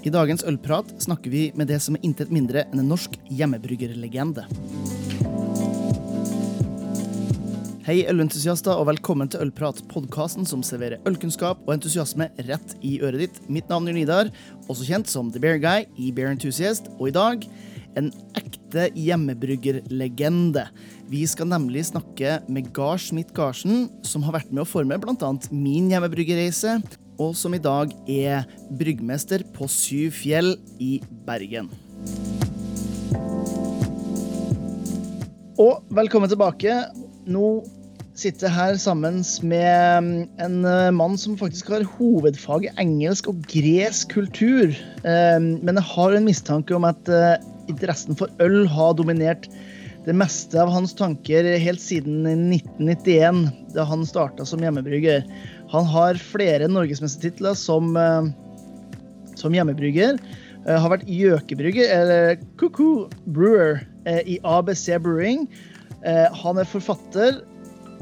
I dagens ølprat snakker vi med det som er intet mindre enn en norsk hjemmebryggerlegende. Hei, ølentusiaster, og velkommen til Ølprat, podkasten som serverer ølkunnskap og entusiasme rett i øret ditt. Mitt navn er Nidar, også kjent som The Bear Guy i Bear Enthusiast, og i dag en ekte hjemmebryggerlegende. Vi skal nemlig snakke med Gard Schmidt Garsen, som har vært med å forme bl.a. min hjemmebryggerreise, og som i dag er bryggmester på Syv Fjell i Bergen. Og velkommen tilbake. Nå sitter jeg her sammen med en mann som faktisk har hovedfag i engelsk og gresk kultur. Men jeg har en mistanke om at interessen for øl har dominert det meste av hans tanker helt siden 1991, da han starta som hjemmebrygger. Han har flere norgesmestertitler som, som hjemmebrygger. Har vært gjøkebrygger, eller Cuckoo Brewer, i ABC Brewing. Han er forfatter.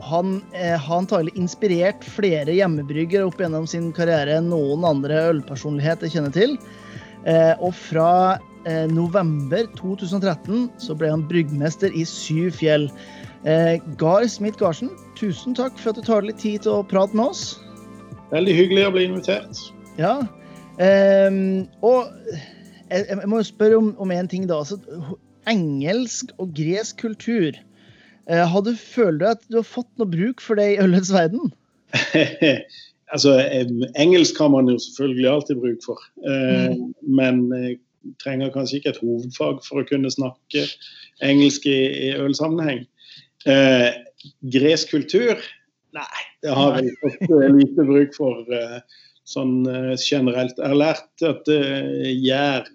Han har antagelig inspirert flere hjemmebryggere opp gjennom sin karriere enn noen andre ølpersonlighet jeg kjenner til. Og fra november 2013 så ble han bryggmester i Syv Fjell. Eh, Gard Smith Garsen, tusen takk for at du tar litt tid til å prate med oss. Veldig hyggelig å bli invitert. Ja. Um, og jeg, jeg, må spørre om, om en ting, da. Altså, engelsk og gresk kultur. Har du følt at du har fått noe bruk for det i ølets verden? altså, engelsk har man jo selvfølgelig alltid bruk for. Mm. Men trenger kanskje ikke et hovedfag for å kunne snakke engelsk i, i ølsammenheng. Gresk kultur? Nei, det har vi fått lite bruk for uh, sånn uh, generelt. Jeg har lært at gjær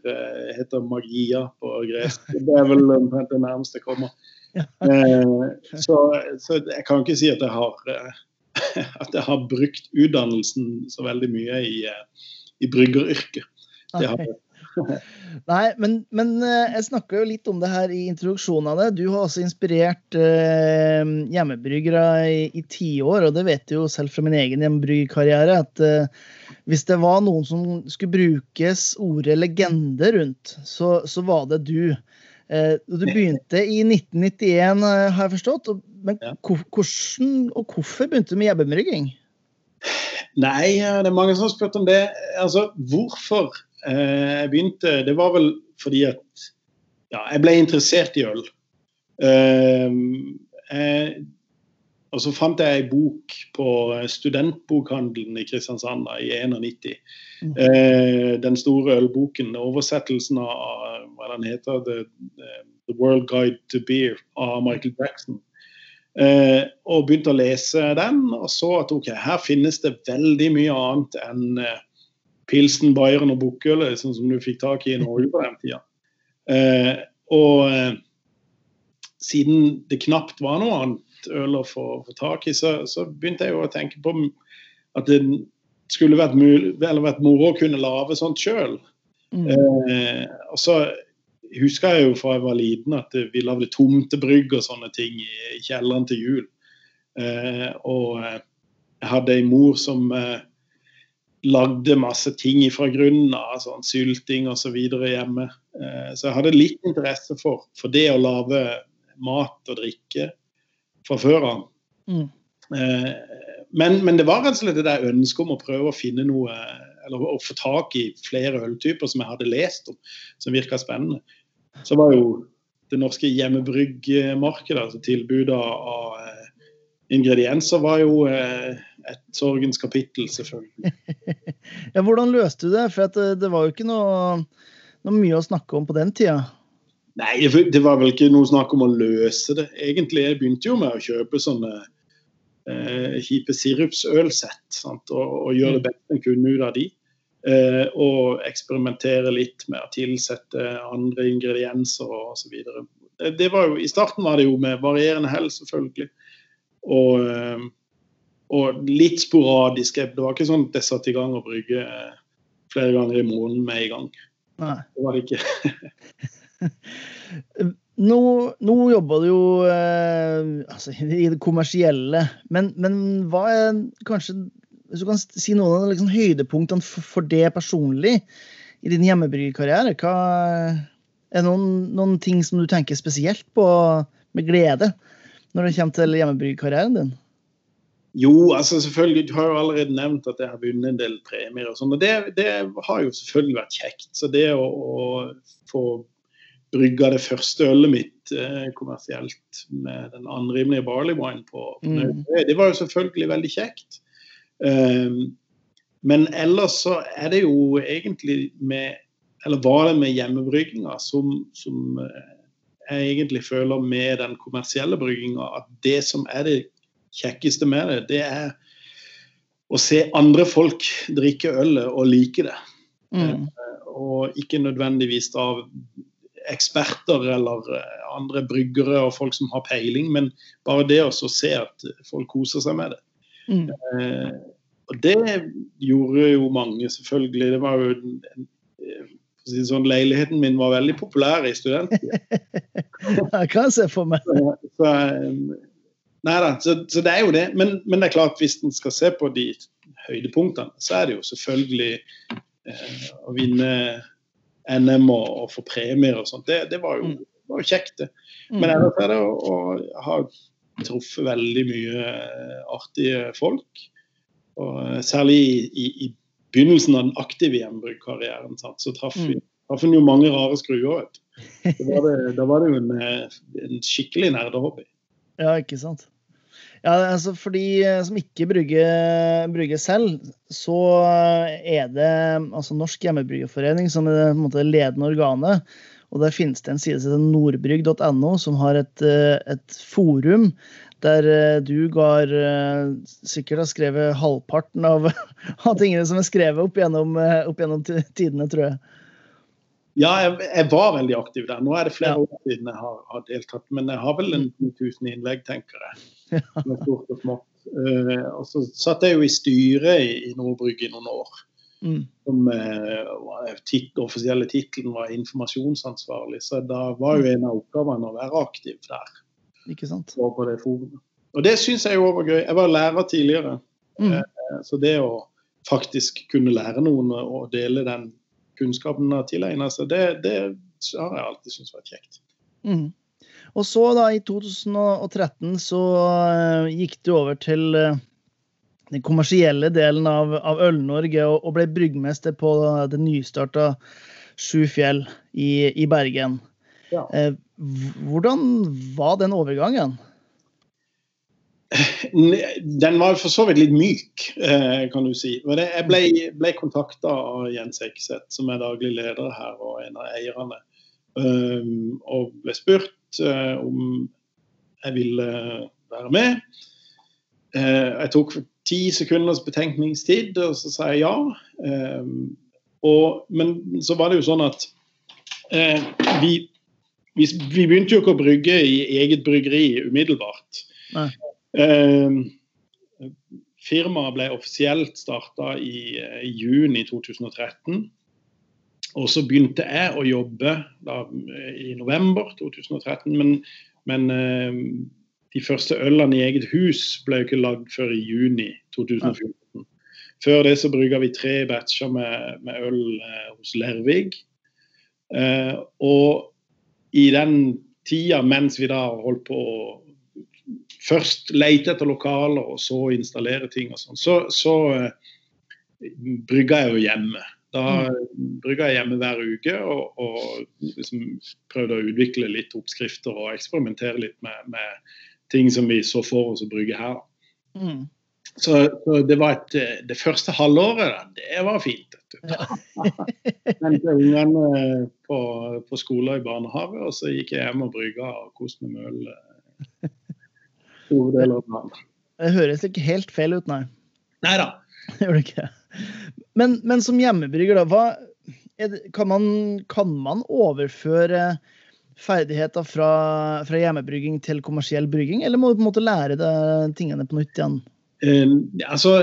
heter magia på gresk. Det er vel omtrent det nærmeste jeg kommer. Så, så, jeg kan ikke si at jeg har at jeg har brukt utdannelsen så veldig mye i, i bryggeryrket. Det har jeg Nei, men, men, eh, jeg snakka jo litt om det her i introduksjonen av det. Du har også inspirert eh, hjemmebryggere i, i tiår, og det vet du jo selv fra min egen hjemmebryggerkarriere, at eh, hvis det var noen som skulle brukes ordet legende rundt, så, så var det du. Eh, du begynte i 1991, har jeg forstått. Men hvordan og hvorfor begynte du med hjemmebrygging? Nei, det er mange som har spurt om det. Altså, hvorfor Eh, jeg begynte Det var vel fordi at ja, jeg ble interessert i øl. Eh, jeg, og så fant jeg ei bok på studentbokhandelen i Kristiansand i 91. Mm. Eh, den store ølboken. Oversettelsen av hva den heter, The, The World Guide to Beer av Michael Jackson. Eh, og begynte å lese den, og så at ok, her finnes det veldig mye annet enn eh, pilsen, Bayern og Bukkøl, sånn som du fikk tak i i Norge på den tida. Eh, og eh, siden det knapt var noe annet øl å få, få tak i, så, så, begynte jeg å tenke på at det skulle vært, mulig, vært moro å kunne lage sånt sjøl. Mm. Eh, og så husker jeg jo fra jeg var liten at vi lagde tomtebrygg og sånne ting i, i kjelleren til jul. Eh, og eh, jeg hadde ei mor som eh, lagde masse ting fra grunnen av, sånn sylting osv. Så hjemme. Eh, så jeg hadde litt interesse for, for, det å lage mat og drikke fra før av. Mm. Eh, men, men, det var rett og slett det der ønsket om å prøve å finne noe Eller å få tak i flere øltyper som jeg hadde lest om, som virka spennende. Så var jo det norske hjemmebryggmarkedet, altså tilbudet av eh, ingredienser, var jo et sorgens kapittel, selvfølgelig. ja, hvordan løste du det? For det, det, var jo ikke noe, noe, mye å snakke om på den tida. Nei, det var vel ikke noe snakk om å løse det, egentlig. Jeg begynte jo med å kjøpe sånne eh, kjipe sirupsølsett og, og, gjøre det mm. beste en kunne ut av de. Eh, og eksperimentere litt med å tilsette andre ingredienser og osv. I starten var det jo med varierende hell, selvfølgelig. Og eh, og litt sporadisk. Det var ikke sånn at jeg satte i gang å brygge eh, flere ganger i måneden med en gang. Nei. Det var det ikke. nå, nå, jobber du jo eh, altså, i det kommersielle, men, men, hva er kanskje Hvis du kan si noen av liksom, høydepunktene for, for det personlig i din hjemmebryggerkarriere? Hva er det noen, noen, ting som du tenker spesielt på med glede når det kommer til hjemmebryggerkarrieren din? Jo, altså selvfølgelig, du har jo allerede nevnt at jeg har vunnet en del premier. og sånn, og det, det, har jo selvfølgelig vært kjekt. Så det å, å få brygga det første ølet mitt eh, kommersielt med den anrimelige barley wine på, mm. det, det, var jo selvfølgelig veldig kjekt. Um, men ellers så er det jo egentlig med Eller var det med hjemmebrygginga som, som eh, jeg egentlig føler med den kommersielle brygginga at det som er det kjekkeste med det, det er å se andre folk drikke ølet og like det. Mm. Eh, og ikke nødvendigvis av eksperter eller eh, andre bryggere og folk som har peiling, men bare det å se at folk koser seg med det. Mm. Eh, og det gjorde jo mange, selvfølgelig. Det var jo en, en, sånn, Leiligheten min var veldig populær i studenttida. jeg kan se for meg. Så, så, Nei da, så, så, det er jo det. Men, men, det er klart, hvis en skal se på de høydepunktene, så er det jo selvfølgelig eh, å vinne NM og, og, få premier og sånt. Det, det var, jo, mm. var, jo, kjekt, det. Mm. Men ellers er det å, å ha truffet veldig mye eh, artige folk. Og eh, særlig i, i, i begynnelsen av den aktive hjemmebruggkarrieren så traff vi mm. Traff jo mange rare skruer. Var, det, da var det jo en, eh, en skikkelig nerdehobby. Ja, ikke sant. Ja, altså For de eh, som ikke brygger, brygger, selv, så er det altså Norsk Hjemmebryggerforening som er det ledende organet. Og Der finnes det en side som heter nordbrygg.no, som har et, eh, et, forum der eh, du, Gar, sikkert har skrevet halvparten av, av tingene som er skrevet opp gjennom, opp gjennom tidene, tror jeg. Ja, jeg, jeg, var veldig aktiv der. Nå er det flere ja. år siden jeg har, har, deltatt. Men jeg har vel en 2000 innlegg, tenker jeg. Med stort og smått. Uh, og så satt jeg jo i styret i, i Nordbrygg i noen år. Mm. Som uh, tit, offisielle tittelen var informasjonsansvarlig. Så da var jo en av oppgavene å være aktiv der. Ikke sant? Og på det forumet. Og det syns jeg jo var gøy. Jeg var lærer tidligere. Mm. Uh, så det å faktisk kunne lære noen og dele den kunnskapen har tilegna seg, det, det, har jeg alltid syntes vært kjekt. Mm. Og så, da, i 2013, så uh, gikk du over til uh, den kommersielle delen av, av Øl-Norge og, og, ble bryggmester på det nystarta Sju fjell i, i Bergen. Ja. Hvordan var den overgangen? Den var for så vidt litt myk, eh, kan du si. Jeg ble, ble kontakta av Jens Ekseth, som er daglig leder her og en av eierne. Um, og ble spurt uh, om jeg ville være med. Jeg tok ti sekunders betenkningstid, og så sa jeg ja. Og, men så var det jo sånn at vi, vi, vi, begynte jo ikke å brygge i eget bryggeri umiddelbart. Nei. Ehm, firmaet ble offisielt starta i, i, juni 2013. Og så begynte jeg å jobbe da, i november 2013. Men, men eh, de første ølene i eget hus ble jo ikke lagd før i juni 2014. Før det så brygga vi tre batcher med, med øl eh, hos Lervig. Eh, og i den tida mens vi da holdt på å først lete etter lokaler og så installere ting og sånn, så, så uh, brygga jeg jo hjemme. Da mm. brygga jeg hjemme hver uke og, og liksom prøvde å utvikle litt oppskrifter og eksperimentere litt med, med ting som vi så for oss å brygge her. Mm. Så, så, det var et, det første halvåret, det var fint. Ja. Hentet ungene på, på skole og i barnehage, og så gikk jeg hjem og brygga og koste meg med øl store deler av landet. Det høres ikke helt feil ut, nei. Nei da. Gjør det ikke. Men, men som hjemmebrygger, da, hva, det, kan, man, kan, man, overføre ferdigheter fra, fra, hjemmebrygging til kommersiell brygging, eller må du på en måte lære det, tingene på nytt igjen? Um, altså,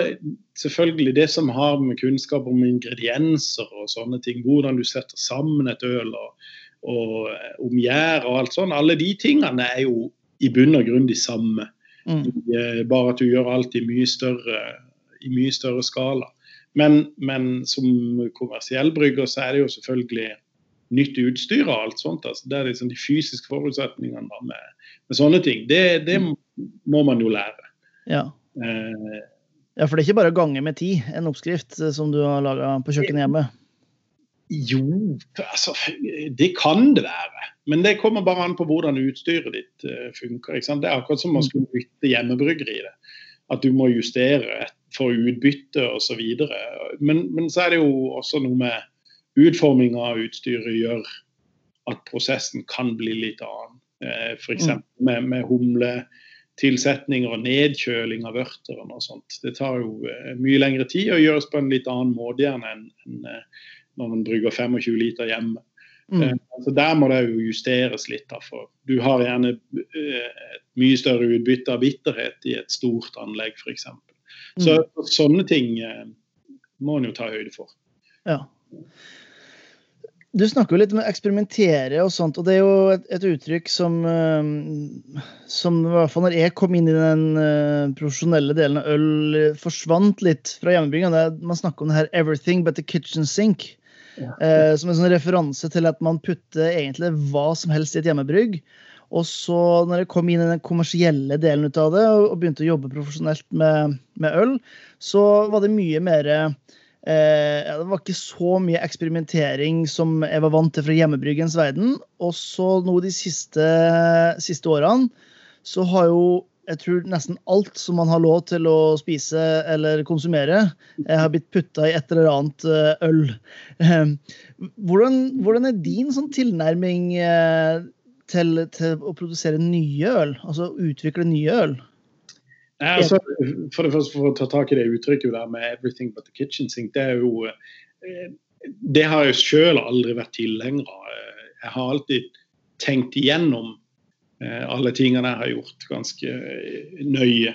selvfølgelig det som har med kunnskap om ingredienser og sånne ting, hvordan du setter sammen et øl og, og eh, om gjær og alt sånt, alle de tingene er jo i bunn og grunn de samme. Mm. I, eh, bare at du gjør alt i mye større, i mye større skala. Men, men som kommersiell brygger så er det jo selvfølgelig nytt utstyr og alt sånt. Altså, det er liksom de fysiske forutsetningene da, med, med, sånne ting. Det, det, må man jo lære. Ja. Eh, ja, for det er ikke bare å gange med ti, en oppskrift eh, som du har laga på kjøkkenet hjemme? Jo, altså Det kan det være. Men det kommer bare an på hvordan utstyret ditt uh, funker. Det er akkurat som man skulle bytte hjemmebryggeri. det. At du må justere for utbytte osv. Men, men så er det jo også noe med utforminga av utstyret gjør at prosessen kan bli litt annen. Eh, F.eks. Mm. med, med humletilsetninger og nedkjøling av vørteren og sånt. Det tar jo eh, mye lengre tid og gjøres på en litt annen måte enn, enn eh, når man brygger 25 liter hjemme. Mm. Eh, altså der må det jo justeres litt. For Du har gjerne eh, et mye større utbytte av bitterhet i et stort anlegg f.eks. Mm. Så sånne ting eh, må en jo ta høyde for. Ja. Du snakker jo litt om å eksperimentere og sånt, og det er jo et, et uttrykk som, som i hvert fall når jeg kom inn i den profesjonelle delen av øl, forsvant litt fra hjemmebygda. Man snakker om det her 'everything but the kitchen sink'. Uh, som en sånn referanse til at man putter egentlig hva som helst i et hjemmebrygg. Og så, når jeg kom inn i den kommersielle delen ut av det, og, begynte å jobbe profesjonelt med, med øl, så var det mye mer Eh, det var ikke så mye eksperimentering som jeg var vant til fra hjemmebryggens verden. Og så nå de siste, siste, årene så har jo jeg tror nesten alt som man har lov til å spise eller konsumere, eh, har blitt putta i et eller annet eh, øl. Eh, hvordan, hvordan, er din sånn tilnærming eh, til, til, å produsere nye øl? Altså utvikle nye øl? Nei, altså, for det første, for å ta tak i det uttrykket der med 'everything but the kitchen sink', det er jo Det har jeg sjøl aldri vært tilhenger av. Jeg har alltid tenkt igjennom alle tingene jeg har gjort, ganske nøye.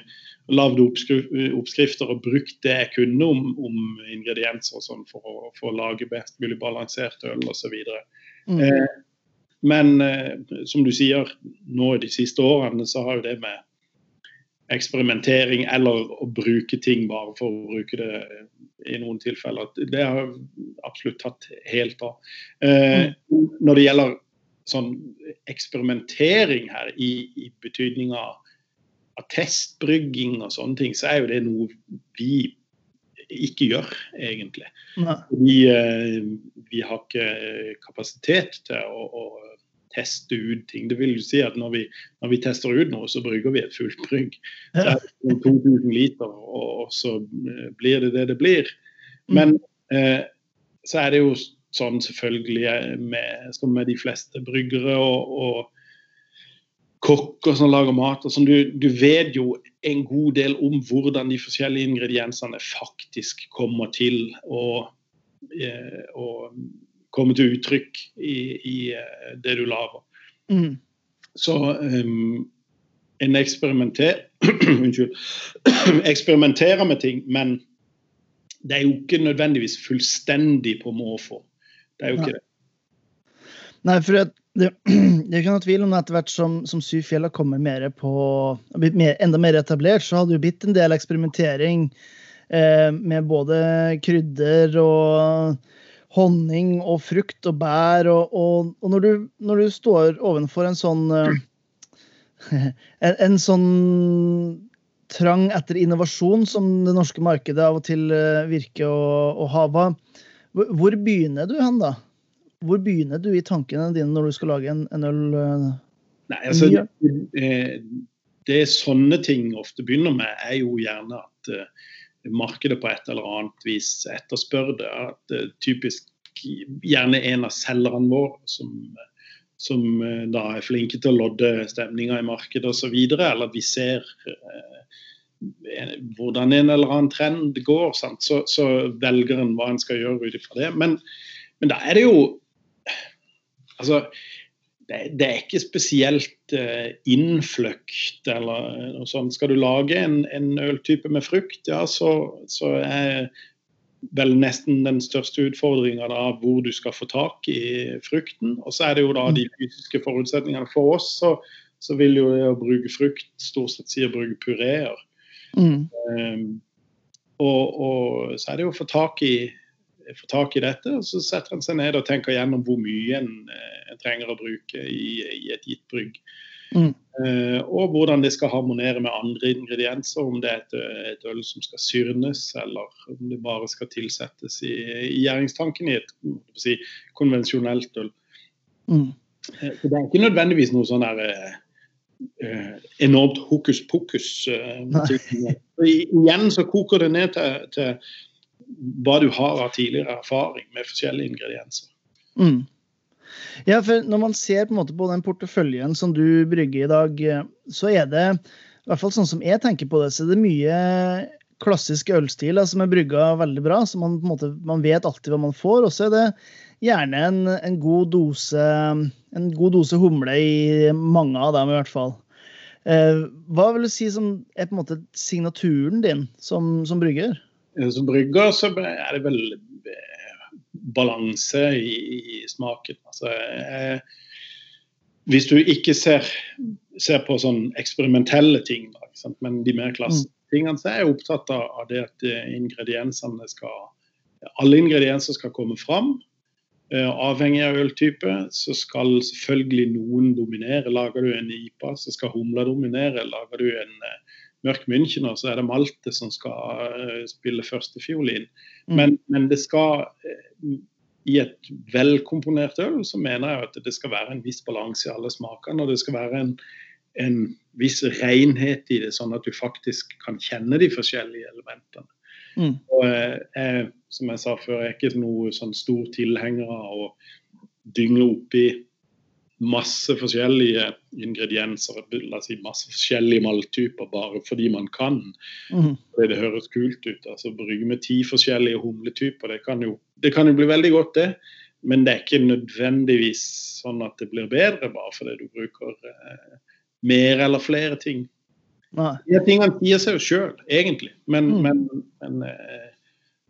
Lagd oppskrifter og brukt det jeg kunne om, om ingredienser og sånn for, å, for å lage best mulig balansert øl osv. Mm. Eh, men eh, som du sier, nå de siste årene så har jo det med eksperimentering eller å bruke ting bare for å bruke det i noen tilfeller. Det har absolutt tatt helt av. Eh, når det gjelder sånn eksperimentering her i, i betydning av, testbrygging og sånne ting, så er jo det noe vi ikke gjør, egentlig. Vi, eh, vi har ikke kapasitet til å, å teste ut ting. Det vil jo si at når vi, når vi tester ut noe, så brygger vi et fullt brygg. Så er det 2000 liter, og, så eh, blir det det det blir. Mm. Men eh, så er det jo sånn selvfølgelig eh, med, som med de fleste bryggere og, og kokker som lager mat. sånn, du, du, vet jo en god del om hvordan de forskjellige ingrediensene faktisk kommer til å, eh, komme til uttrykk i, i eh, det du lager. Mm. Så um, en eksperimenter, eksperimenterer med ting, men det er jo ikke nødvendigvis fullstendig på måfå. Det er jo ikke det. Nei, for det, det, det er ikke noe tvil om at etter hvert som, som Syv fjell har kommet mer på, blitt mer, enda mer etablert, så har det jo blitt en del eksperimentering eh, med både krydder og honning og frukt og bær. Og, og, og når, du, når, du, står ovenfor en sånn eh, en, en, sånn trang etter innovasjon som det norske markedet av og til uh, virker å, å ha, hva, hvor begynner du hen, da? Hvor begynner du i tankene dine når du skal lage en, en øl? Uh, Nei, altså, det, det sånne ting ofte begynner med, er jo gjerne at markedet på et eller annet vis etterspør det. At uh, typisk gjerne en av selgerne våre som, som uh, da er flinke til å lodde stemninga i markedet osv. Eller at vi ser uh, hvordan en eller annen trend går, så, så, velger en hva en skal gjøre ut ifra det. Men, men da er det jo Altså det, det, er ikke spesielt uh, innfløkt eller noe sånt. Skal du lage en, en øltype med frukt, ja, så, så, er vel nesten den største utfordringa hvor du skal få tak i frukten. Og så er det jo da de fysiske forutsetningene. For oss så, så vil jo det å bruke frukt stort sett si å bruke pureer. Mm. Um, Og, og, så er det jo å få tak, i, få tak i dette, og så setter en seg ned og tenker gjennom hvor mye en, en trenger å bruke i, i et gitt brygg. Mm. Uh, og hvordan det skal harmonere med andre ingredienser, om det er et, et, øl som skal syrnes, eller om det bare skal tilsettes i, i gjæringstanken i et si, konvensjonelt øl. Mm. Uh, det er ikke nødvendigvis noe sånn der eh, enormt hokus pokus. Eh, igjen så koker det ned til, til hva du har av tidligere erfaring med forskjellige ingredienser. Mm. Ja, for Når man ser på, en måte på den porteføljen som du brygger i dag, så er det i hvert fall sånn som jeg tenker på det, så er det mye klassiske ølstiler som er brygga veldig bra. så man, på en måte, man vet alltid hva man får. Og så er det gjerne en, en, god dose, en god dose humle i mange av dem, i hvert fall. Eh, hva vil du si som er på en måte signaturen din som, som brygger? Som brygger så er det vel eh, balanse i, i smaken. Altså, eh, hvis du ikke ser, ser på sånn eksperimentelle ting, da, men de mer klassiske mm. tingene, så er jeg opptatt av det at eh, ingrediensene skal alle ingredienser skal komme fram. Eh, avhengig av øltype så skal selvfølgelig noen dominere. Lager du en IPA, så skal humla dominere. Lager du en uh, mørk Münchener, så er det Malte som skal uh, spille førstefiolin. Mm. Men, men, det skal I et velkomponert øl så mener jeg at det skal være en viss balanse i alle smakene. Og det skal være en, en viss renhet i det, sånn at du faktisk kan kjenne de forskjellige elementene. Mm. Og jeg, som jeg sa før, jeg er ikke noe sånn stor tilhenger av å dynge oppi masse forskjellige ingredienser, la oss si masse forskjellige maltyper, bare fordi man kan. Mm. Fordi det høres kult ut. altså Brygge med ti forskjellige humletyper, det kan, jo, det kan jo bli veldig godt, det. Men det er ikke nødvendigvis sånn at det blir bedre bare fordi du bruker eh, mer eller flere ting. Nei. De tingene sier seg jo sjøl, egentlig. Men, Mm. men, men eh,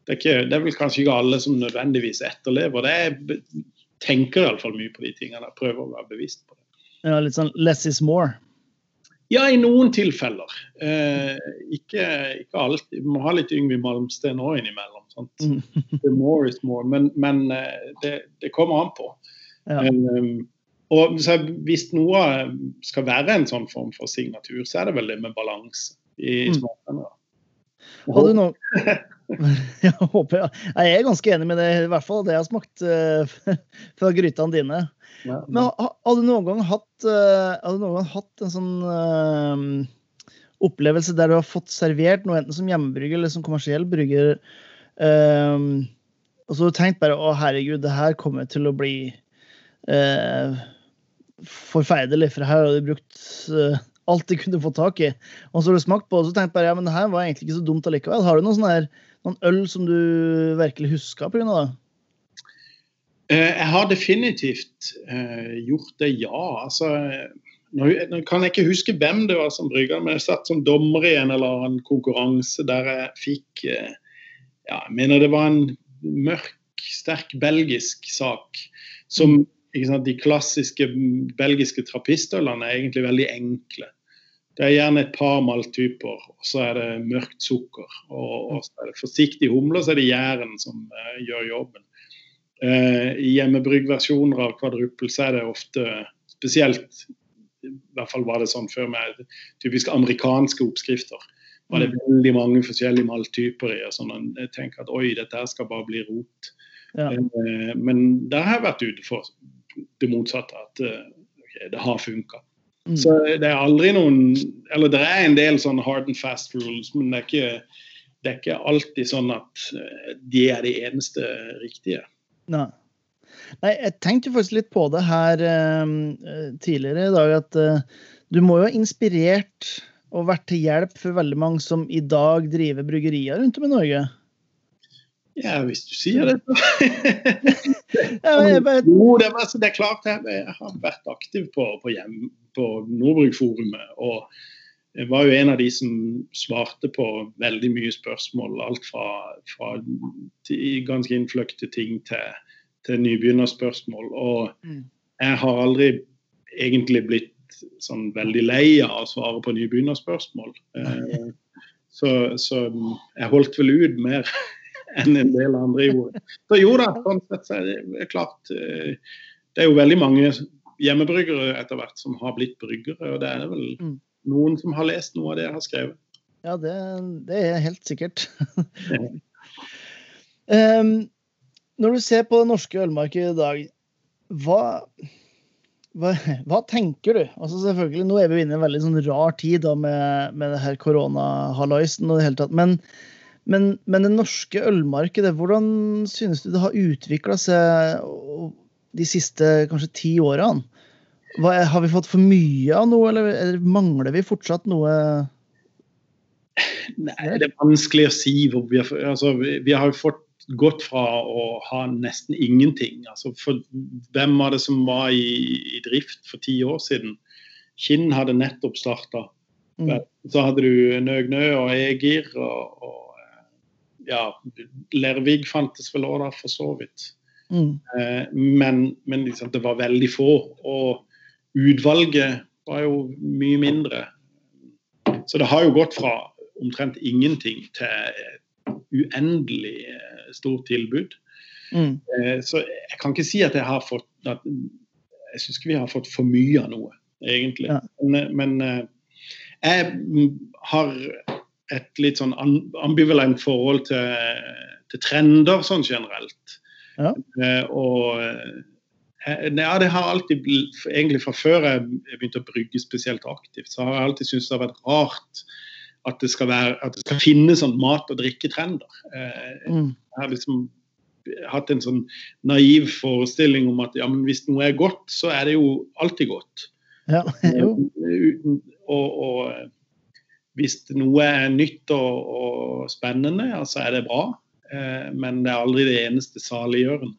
det, er ikke, det er vel kanskje ikke alle som nødvendigvis etterlever det. Jeg tenker iallfall mye på de tingene. Jeg prøver å være bevisst på det. Ja, litt sånn less is more. Ja, i noen tilfeller. Eh, ikke, ikke alltid. Vi må ha litt Yngvi Malmsten òg innimellom. Sant? Mm. The more is more. Men, men eh, det, det kommer an på. Ja. Um, og så hvis noe skal være en sånn form for signatur, så er det vel det med balanse i Mm. smakene. Har du noe Jeg håper ja. Jeg er ganske enig med det, i hvert fall det jeg har smakt uh, fra grytene dine. Ja. Men har, har, du noen gang hatt, uh, har du noen gang hatt en sånn uh, opplevelse der du har fått servert noe enten som hjemmebrygger eller som kommersiell brygger, og så har du tenkt bare å herregud, det her kommer til å bli eh, forferdelig, for her har du brukt uh, alt de kunne få tak i. Og så har du smakt på det og så tenkte bare, ja, men det her var egentlig ikke så dumt allikevel. Har du noen, sånne her, noen øl som du virkelig husker pga. det? Uh, Jeg har definitivt uh, gjort det, ja. Altså, nå, nå kan jeg ikke huske hvem det var som brygga, men jeg satt som dommer i en eller annen konkurranse der jeg fikk uh, ja, Jeg mener det var en mørk, sterk belgisk sak. Som De klassiske belgiske trappistølene er egentlig veldig enkle. Det er gjerne et par maltyper, og så er det mørkt sukker. Og, så er det forsiktig humle, og så er det gjæren som uh, gjør jobben. Uh, I hjemmebryggversjoner av kvadruppel så er det ofte spesielt I hvert fall var det sånn før med typisk amerikanske oppskrifter. Var det veldig mange forskjellige maltyper i. og sånn, Jeg tenker at oi, dette her skal bare bli rot. Ja. Uh, Men der har jeg vært ute for det motsatte. At eh, ok, det har funka. Mm. Så det er aldri noen Eller det er en del sånn hard and fast rules, men det er ikke, det er ikke alltid sånn at eh, de er de eneste riktige. Nei. Nei, jeg tenkte faktisk litt på det her eh, tidligere i dag, at eh, du må jo ha inspirert og vært til hjelp for veldig mange som i dag driver bryggerier rundt om i Norge. Ja, hvis du sier det. Ja, men Jo, det, altså, det er klart jeg, jeg har vært aktiv på, på, hjem, på Nordbrukforumet. Og jeg var jo en av de som svarte på veldig mye spørsmål. Alt fra, fra ganske innfløkte ting til, til nybegynnerspørsmål. Og Mm. jeg har aldri egentlig blitt sånn veldig lei av å svare på nybegynnerspørsmål. Eh, Så, så, jeg holdt vel ut mer enn en del andre gjorde. Så jo da, sånn sett så er det klart eh, Det er jo veldig mange hjemmebryggere etter hvert som har blitt bryggere, og det er vel mm. noen som har lest noe av det jeg har skrevet. Ja, det, det er helt sikkert. um, når du ser på det norske ølmarkedet i dag, hva, hva, hva, tenker du? Altså selvfølgelig, Nå er vi inne i en veldig sånn rar tid da, med, med det her koronahalloisen og det hele tatt. Men, men, men, det norske ølmarkedet, hvordan synes du det har utvikla seg de siste kanskje ti årene? Hva, har vi fått for mye av noe, eller, eller mangler vi fortsatt noe? Nei, Det er vanskelig å si. Vi har, altså, vi har fått gått fra å ha nesten ingenting. Altså for hvem var det som var i, i drift for ti år siden? Kinn hadde nettopp starta. Mm. Så hadde du Nøgnø og Egir og, og ja, Lervig fantes vel òg da, for så vidt. Mm. Eh, men, men liksom, det var veldig få. Og utvalget var jo mye mindre. Så det har jo gått fra omtrent ingenting til uendelig eh, stort tilbud. Mm. Eh, så jeg kan ikke si at jeg har fått at, Jeg syns ikke vi har fått for mye av noe, egentlig. Ja. Men, men, jeg har et litt sånn ambivalent forhold til, til trender sånn generelt. Ja. Uh, og uh, ja, det har alltid egentlig fra før jeg begynte å brygge spesielt aktivt, så har jeg alltid syntes det har vært rart at det skal, være, at det skal finnes sånn mat- og drikketrender. Uh, mm. Jeg har liksom hatt en sånn naiv forestilling om at ja, men hvis noe er godt, så er det jo alltid godt. Ja, jo. Og, og, hvis noe er nytt og, og spennende, så så er det bra. Eh, men det er aldri det eneste saliggjørende.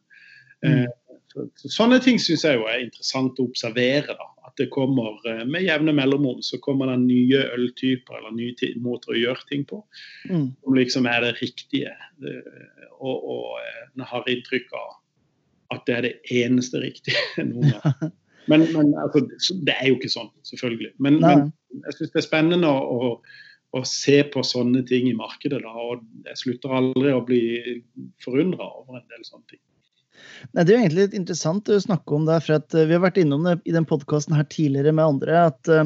Eh, så, sånne ting syns jeg jo er interessant å observere. da, At det kommer eh, med jevne mellomrom så kommer det nye øltyper eller nye måter å gjøre ting på. Mm. Som liksom er det riktige. Og, og en har inntrykk av at det er det eneste riktige noen gang. Men, men altså, det er jo ikke sånn, selvfølgelig. Men, men jeg syns det er spennende å, å se på sånne ting i markedet. Da, og Jeg slutter aldri å bli forundra over en del sånne ting. Nei, det er jo egentlig litt interessant å snakke om det. for eh, Vi har vært innom det i den podkasten tidligere med andre. At uh,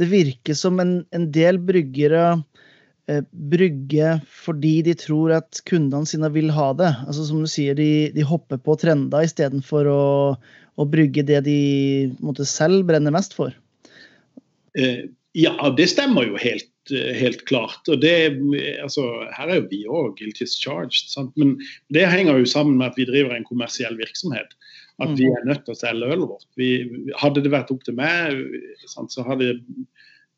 det virker som en, en del bryggere brygge fordi de tror at kundene sine vil ha det. Altså Som du sier, de, de hopper på trender istedenfor å, å brygge det de måtte, selv brenner mest for. Uh, ja, det stemmer jo helt Eh, helt klart. og det, altså, Her er jo vi òg guilty as charged. Sant? Men det henger jo sammen med at vi driver en kommersiell virksomhet. At vi mm. er nødt til å selge ølet vårt. Vi, hadde det vært opp til meg, sant, så hadde jeg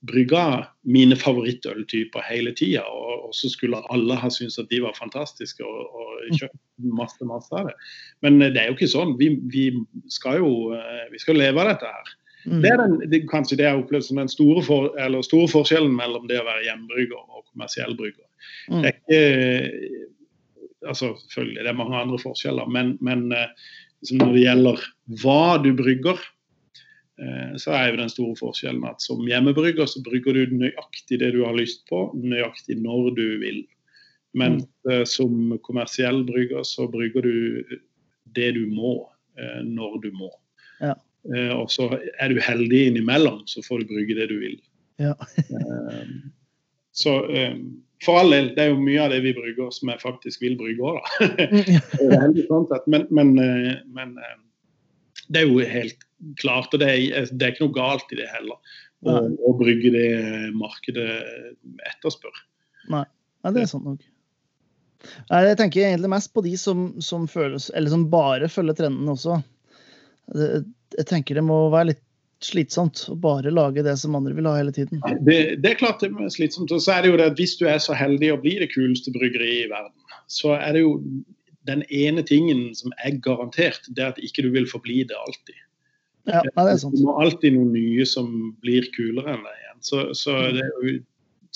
brygga mine favorittøltyper hele tida. Og, og, så skulle alle ha syntes at de var fantastiske og, og kjøpt masse, masse av det. Men det er jo ikke sånn. Vi, vi skal jo eh, vi skal leve av dette her. Mm. Det er den, det, kanskje det jeg har opplevd som den store, for, store, forskjellen mellom det å være hjemmebrygger og kommersiell brygger. Mm. Det er ikke altså Selvfølgelig det er mange andre forskjeller, men, men når det gjelder hva du brygger, eh, så er jo den store forskjellen at som hjemmebrygger så brygger du nøyaktig det du har lyst på, nøyaktig når du vil. Men mm. som kommersiell brygger så brygger du det du må, når du må. Ja. Eh, og så er du heldig innimellom, så får du bruke det du vil. Ja. Eh, så eh, for all del, det er jo mye av det vi bruker som jeg faktisk vil bruke òg, da. men, men, men, det er jo helt klart, og det det er ikke noe galt i det heller. Å, å brygge det markedet etterspør. Nei, ja, det er sant nok. Jeg tenker egentlig mest på de som, som, føles, eller som bare følger trendene også. Jeg tenker det må være litt slitsomt å bare lage det som andre vil ha hele tiden. Det, det er klart det er slitsomt. Og så er det jo det at hvis du er så heldig å bli det kuleste bryggeriet i verden, så er det jo den ene tingen som er garantert, det er at ikke du vil forbli det alltid. Ja, det er sant. Det må alltid noe nye som blir kulere enn deg igjen. Så, så mm. det er jo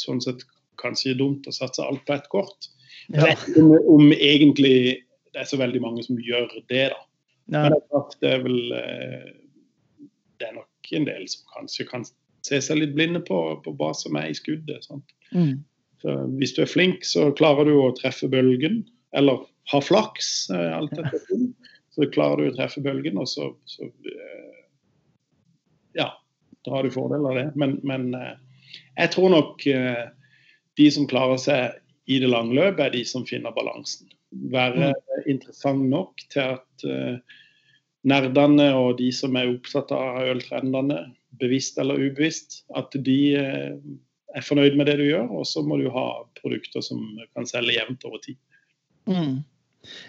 sånn sett kanskje dumt å satse alt på ett kort. Ja. Om, om egentlig det er så veldig mange som gjør det, da. Ja. Men det er vel eh, Det er nok en del som kanskje kan se seg litt blinde på, på hva som er i skuddet. Mm. Så hvis du er flink, så klarer du å treffe bølgen, eller ha flaks. alt alt dette. Så klarer du å treffe bølgen, og så, så eh, Ja, da har du fordel av det. Men, men eh, jeg tror nok eh, de som klarer seg i det lange løpet, er de som finner balansen. Være interessant nok til at nerdene og de som er opptatt av øltrendene, bevisst eller ubevisst, at de er fornøyd med det du gjør. Og så må du ha produkter som kan selge jevnt over tid. Mm.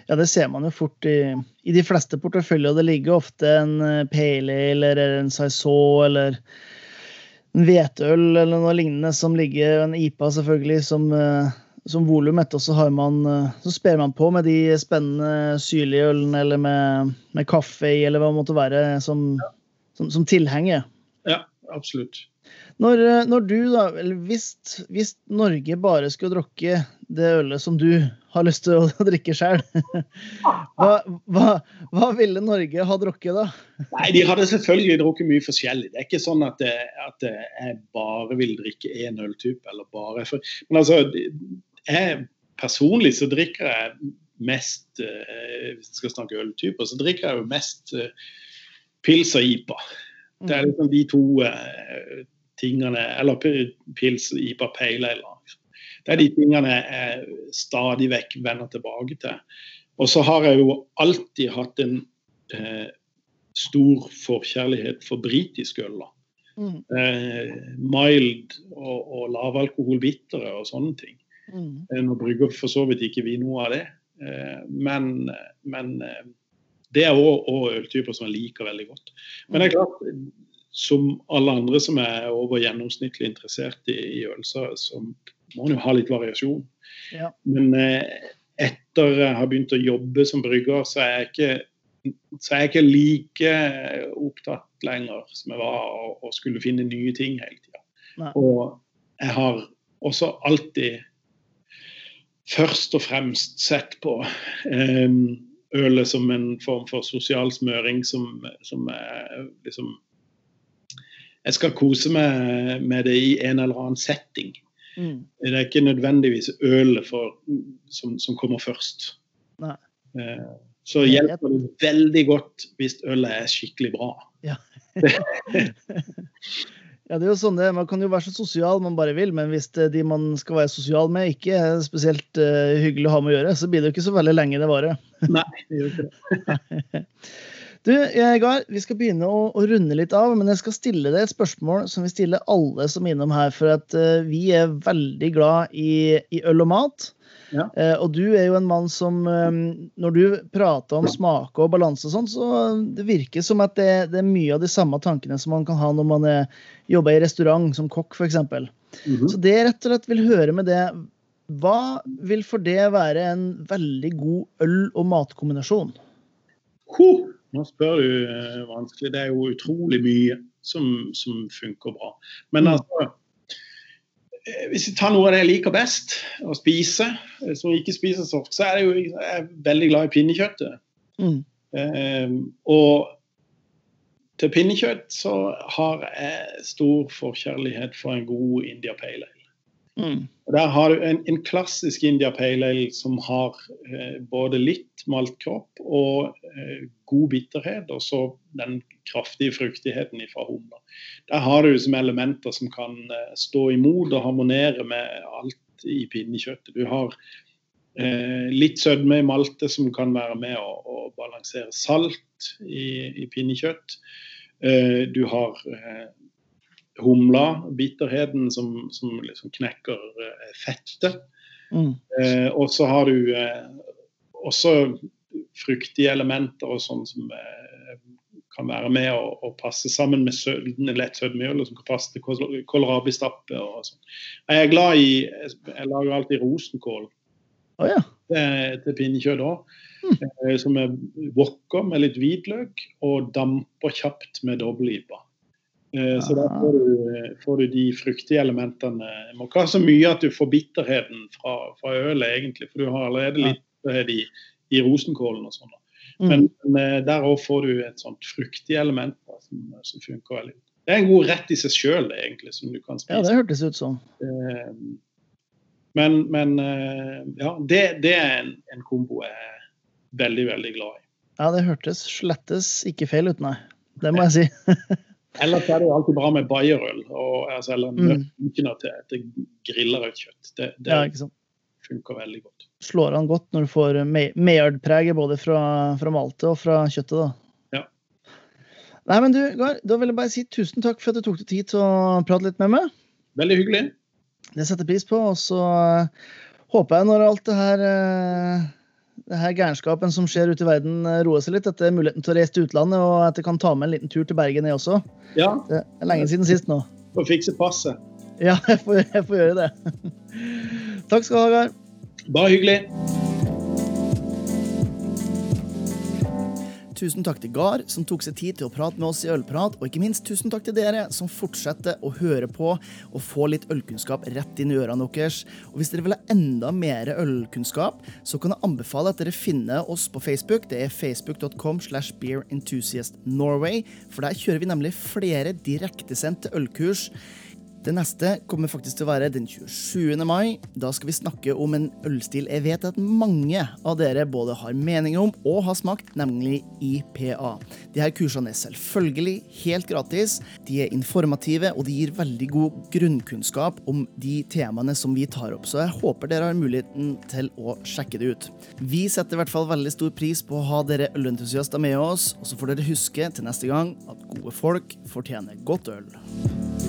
Ja, det ser man jo fort i, i de fleste porteføljer. Det ligger ofte en eh, pale ale eller en saison eller en hvetøl eller noe lignende som ligger, en IPA selvfølgelig, som, eh, som volum. Og så, har man, eh, så sper man på med de spennende syrlige ølene eller med, med kaffe i, eller hva det måtte være, som, som, som tilhenger. Ja, absolutt. Når, eh, når du da, eller hvis, hvis Norge bare skulle drukke det ølet som du har lyst til å drikke sjøl, hva, hva, hva ville Norge ha drukket da? Nei, De hadde selvfølgelig drukket mye forskjellig. Det er ikke sånn at, det, at jeg bare vil drikke én øltype. eller bare for, Men altså, jeg, personlig så drikker jeg mest eh, Hvis jeg skal snakke øltyper, så drikker jeg jo mest eh, pils og IPA. Det er liksom de to eh, tingene Eller pils, IPA, pale ale. Det er de tingene jeg stadig vekk vender tilbake til. Og så har jeg jo alltid hatt en eh, stor forkjærlighet for britisk øl. Mm, Eh, mild og, og lavalkoholbittere og sånne ting. mm, Eh, Nå brygger for så vidt ikke vi noe av det, eh, men, men eh, det er òg øltyper som jeg liker veldig godt. Men det er klart, som alle andre som er over gjennomsnittlig interessert i, i øvelser, så, må man jo ha litt variasjon. Ja. Men eh, etter jeg har begynt å jobbe som brygger, så er jeg ikke så er jeg ikke like opptatt lenger som jeg var og, og skulle finne nye ting hele tida. Og jeg har også alltid først og fremst sett på eh, ølet som en form for sosial smøring som, som er liksom Jeg skal kose meg med det i en eller annen setting. mm. Det er ikke nødvendigvis ølet som, som kommer først. Nei. Eh, så hjelper det veldig godt hvis ølet er skikkelig bra. Ja, det er jo sånn det, Man kan jo være så sosial man bare vil, men hvis de man skal være sosial med, ikke er spesielt eh, hyggelig å ha med å gjøre, så blir det jo ikke så veldig lenge det varer. Nei, det gjør ikke det. Du, eh, vi skal begynne å, å runde litt av, men jeg skal stille deg et spørsmål som vi stiller alle som er innom her. For at uh, vi er veldig glad i, i øl og mat. Ja. Uh, og du er jo en mann som uh, Når du prater om smake og balanse og sånn, så det virker som at det, det er mye av de samme tankene som man kan ha når man er, jobber i restaurant som kokk, f.eks. Mhm. Så det jeg rett og slett vil høre med det, hva vil for det være en veldig god øl- og matkombinasjon? Ho, nå spør du eh, vanskelig. Det er jo utrolig mye som, som funker bra. Men Mm. altså eh, Hvis vi tar noe av det jeg liker best å spise, eh, som ikke spiser så ofte, så er det jo jeg er veldig glad i pinnekjøttet. Mm. Eh, og til pinnekjøtt så har jeg stor forkjærlighet for en god India Pale Ale. Mm. Der har du en, en klassisk India Pale Ale som har eh, både litt maltkropp og eh, god bitterhet, og så den kraftige fruktigheten fra humla. Der har du som elementer som kan eh, stå imot og harmonere med alt i pinnekjøttet. Du har eh, litt sødme i maltet som kan være med å, å balansere salt i, i pinnekjøtt. Eh, du har eh, humla, bitterheten som, som liksom knekker eh, fettet. Mm. Eh, og så har du eh, også fruktige elementer og sånn som eh, kan være med å, og passe sammen med sø, lett sødmeøl, som kan passe til kål- kålrabistappe og sånn. Jeg er glad i Jeg lager alltid rosenkål oh, ja. til, til pinnekjøtt òg. Eh, som er wokker med litt hvitløk og damper kjapt med dobbel-IPA. Eh, så da Ah. får du, får du de fruktige elementene. Det må ikke ha så mye at du får bitterheten fra, fra ølet, egentlig, for du har allerede litt bitterhet i, i rosenkålen og sånn. Mm. Men, men eh, der òg får du et sånt fruktig element da, som, som funker veldig. Det er en god rett i seg sjøl, egentlig, som du kan spise. ja, det hørtes ut. Eh, Men, men ja, det, det er en, en kombo jeg er veldig, veldig glad i. Ja, det hørtes slettes ikke feil ut, nei. Det må jeg si. Ellers er det jo alltid bra med bayerøl og altså, eller Mm. mørkene til, til grillerødt kjøtt. Det, det Ja, funker veldig godt. Slår an godt når du får Me- Maillard-preget både fra, fra malte og fra kjøttet, da. Ja. Nei, men du, Gar, da vil jeg bare si tusen takk for at du tok deg tid til å prate litt med meg. Veldig hyggelig. Det setter pris på. Og så eh, håper jeg når alt det her eh, det her gærenskapen som skjer ute i verden, eh, roer seg litt, at det er muligheten til å reise til utlandet, og at jeg kan ta med en liten tur til Bergen, jeg også. Ja, Det er lenge siden sist nå. får fikse passet. Ja, jeg får, jeg får gjøre det. Takk skal du ha, Gar. Bare hyggelig. Tusen takk til Gar, som tok seg tid til å prate med oss i Ølprat. Og ikke minst tusen takk til dere, som fortsetter å høre på og få litt ølkunnskap rett inn i ørene deres. Og hvis dere vil ha enda mer ølkunnskap, så kan jeg anbefale at dere finner oss på Facebook. Det er facebook.com slash beerenthusiastnorway. For der kjører vi nemlig flere direktesendte ølkurs. Det neste kommer faktisk til å være den 27. mai. Da skal vi snakke om en ølstil jeg vet at mange av dere både har mening om og har smakt, nemlig IPA. De her kursene er selvfølgelig helt gratis. De er informative, og de gir veldig god grunnkunnskap om de temaene som vi tar opp. Så jeg håper dere har muligheten til å sjekke det ut. Vi setter i hvert fall veldig stor pris på å ha dere ølentusiaster med oss, og så får dere huske til neste gang at gode folk fortjener godt øl.